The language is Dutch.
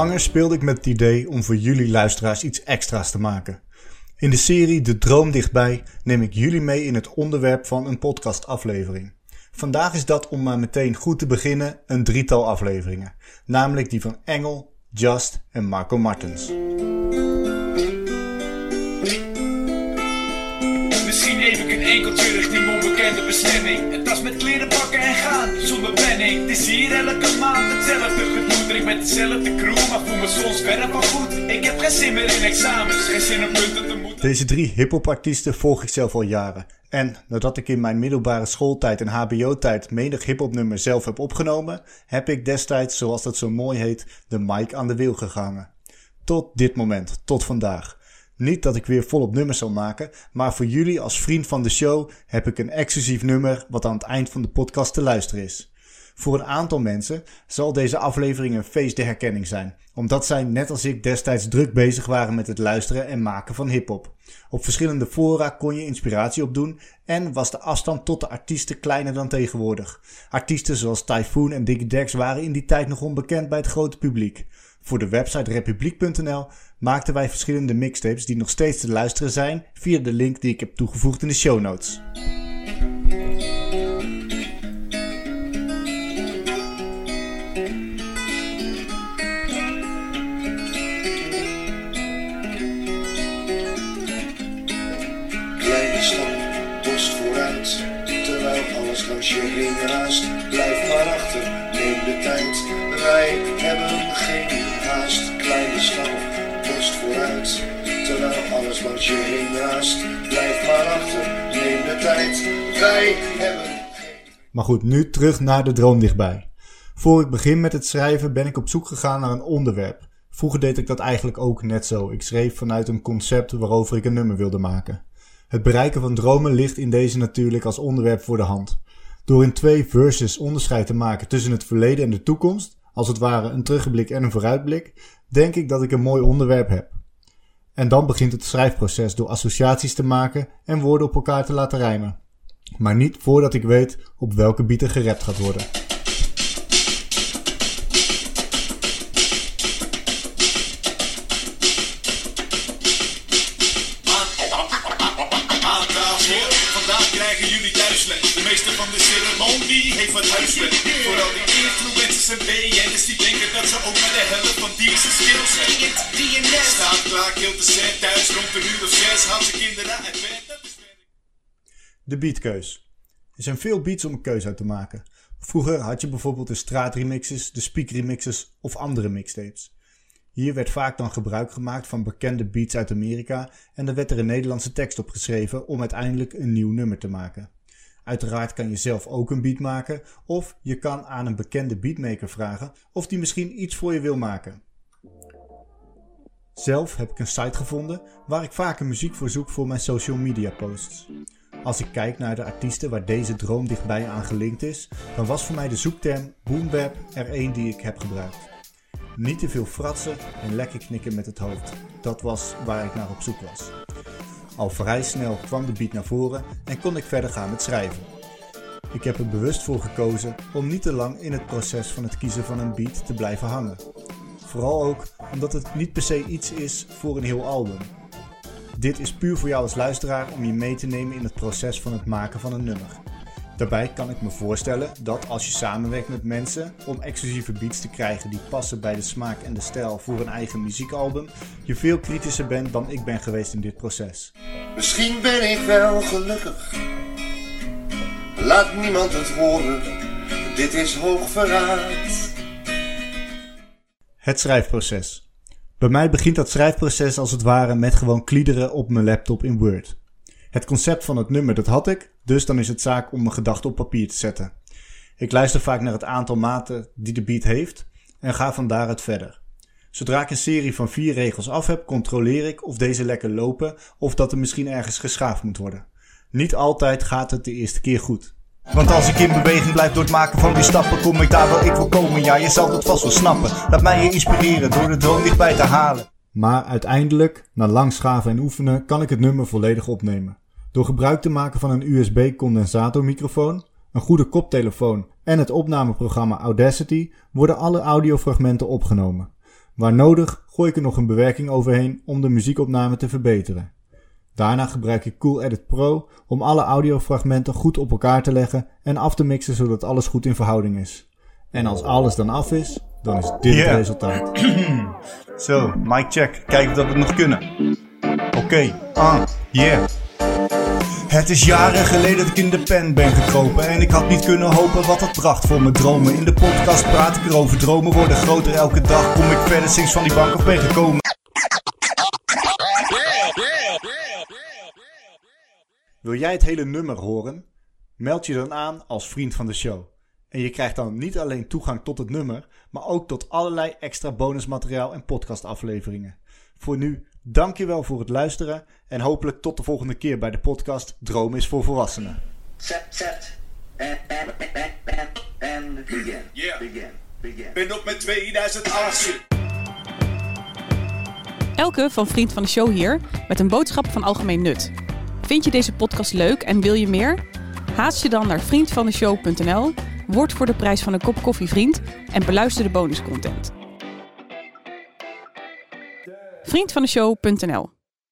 langer speelde ik met het idee om voor jullie luisteraars iets extra's te maken. In de serie De Droom Dichtbij neem ik jullie mee in het onderwerp van een podcastaflevering. Vandaag is dat om maar meteen goed te beginnen een drietal afleveringen, namelijk die van Engel, Just en Marco Martens. Enkeltje richting onbekende bestemming. Een tas met kleren pakken en gaan, zonder planning. Het is hier elke maand hetzelfde gedoe. Drink met dezelfde crew, maar voel me soms verder van goed. Ik heb geen zin meer in examens, geen zin om punten te moeten. Deze drie hip-hop artiesten volg ik zelf al jaren. En nadat ik in mijn middelbare schooltijd en HBO-tijd menig hip-hop nummer zelf heb opgenomen, heb ik destijds, zoals dat zo mooi heet, de mic aan de wiel gehangen. Tot dit moment, tot vandaag. Niet dat ik weer volop nummers zal maken, maar voor jullie als vriend van de show heb ik een exclusief nummer wat aan het eind van de podcast te luisteren is. Voor een aantal mensen zal deze aflevering een feest der herkenning zijn, omdat zij net als ik destijds druk bezig waren met het luisteren en maken van hip-hop. Op verschillende fora kon je inspiratie opdoen en was de afstand tot de artiesten kleiner dan tegenwoordig. Artiesten zoals Typhoon en Diggy Dex waren in die tijd nog onbekend bij het grote publiek. Voor de website republiek.nl maakten wij verschillende mixtapes die nog steeds te luisteren zijn via de link die ik heb toegevoegd in de show notes. Blijf maar achter, neem de tijd, wij hebben geen haast. Kleine stap, terwijl alles langs je heen raast. Blijf maar achter, neem de tijd, wij hebben. Maar goed, nu terug naar de droom dichtbij. Voor ik begin met het schrijven ben ik op zoek gegaan naar een onderwerp. Vroeger deed ik dat eigenlijk ook net zo. Ik schreef vanuit een concept waarover ik een nummer wilde maken. Het bereiken van dromen ligt in deze natuurlijk als onderwerp voor de hand. Door in twee verses onderscheid te maken tussen het verleden en de toekomst, als het ware een terugblik en een vooruitblik, denk ik dat ik een mooi onderwerp heb. En dan begint het schrijfproces door associaties te maken en woorden op elkaar te laten rijmen. Maar niet voordat ik weet op welke beat er gerapt gaat worden. Vandaag krijgen jullie thuisles. De meester van de ceremonie heeft wat huiswerk. Vooral die influencers en BN'ers die denken dat ze ook maar de helft van deze skills hebben. Staat klaar, kilt de set thuis rond een uur of zes. Haal zijn kinderen uit bed. Dat is werk. De beatkeus. Er zijn veel beats om een keuze uit te maken. Vroeger had je bijvoorbeeld de straatremixes, de speakremixes of andere mixtapes. Hier werd vaak dan gebruik gemaakt van bekende beats uit Amerika en er werd er een Nederlandse tekst op geschreven om uiteindelijk een nieuw nummer te maken. Uiteraard kan je zelf ook een beat maken of je kan aan een bekende beatmaker vragen of die misschien iets voor je wil maken. Zelf heb ik een site gevonden waar ik vaker muziek voor zoek voor mijn social media posts. Als ik kijk naar de artiesten waar deze droom dichtbij aan gelinkt is, dan was voor mij de zoekterm boombap er één die ik heb gebruikt. Niet te veel fratsen en lekker knikken met het hoofd. Dat was waar ik naar op zoek was. Al vrij snel kwam de beat naar voren en kon ik verder gaan met schrijven. Ik heb er bewust voor gekozen om niet te lang in het proces van het kiezen van een beat te blijven hangen. Vooral ook omdat het niet per se iets is voor een heel album. Dit is puur voor jou als luisteraar om je mee te nemen in het proces van het maken van een nummer. Daarbij kan ik me voorstellen dat als je samenwerkt met mensen om exclusieve beats te krijgen die passen bij de smaak en de stijl voor een eigen muziekalbum, je veel kritischer bent dan ik ben geweest in dit proces. Misschien ben ik wel gelukkig. Laat niemand het horen, dit is hoog verraad. Het schrijfproces. Bij mij begint dat schrijfproces als het ware met gewoon kliederen op mijn laptop in Word. Het concept van het nummer dat had ik, dus dan is het zaak om mijn gedachten op papier te zetten. Ik luister vaak naar het aantal maten die de beat heeft en ga van daaruit verder. Zodra ik een serie van vier regels af heb, controleer ik of deze lekker lopen of dat er misschien ergens geschaafd moet worden. Niet altijd gaat het de eerste keer goed. Want als ik in beweging blijf door het maken van die stappen, kom ik daar wel ik wil komen. Ja, je zal het vast wel snappen. Laat mij je inspireren door de droom dichtbij te halen. Maar uiteindelijk, na lang schaven en oefenen, kan ik het nummer volledig opnemen. Door gebruik te maken van een USB-condensatormicrofoon, een goede koptelefoon en het opnameprogramma Audacity worden alle audiofragmenten opgenomen. Waar nodig gooi ik er nog een bewerking overheen om de muziekopname te verbeteren. Daarna gebruik ik Cool Edit Pro om alle audiofragmenten goed op elkaar te leggen en af te mixen zodat alles goed in verhouding is. En als alles dan af is, dan is dit Yeah. het resultaat. Zo, mic check. Kijken of dat we het nog kunnen. Oké, ah, yeah. Het is jaren geleden dat ik in de pen ben gekropen En ik had niet kunnen hopen wat dat bracht voor mijn dromen In de podcast praat ik erover, dromen worden groter elke dag Kom ik verder sinds van die bank af ben gekomen Wil jij het hele nummer horen? Meld je dan aan als vriend van de show. En je krijgt dan niet alleen toegang tot het nummer, maar ook tot allerlei extra bonusmateriaal en podcastafleveringen. Voor nu, dankjewel voor het luisteren en hopelijk tot de volgende keer bij de podcast Droom is voor volwassenen. Set, set. And, and, and begin. Yeah. Begin. Begin. Ben op met 2008. Elke van Vriend van de Show hier met een boodschap van algemeen nut. Vind je deze podcast leuk en wil je meer? Haast je dan naar vriendvandeshow.nl, word voor de prijs van een kop koffie vriend en beluister de bonuscontent. Vriendvandeshow.nl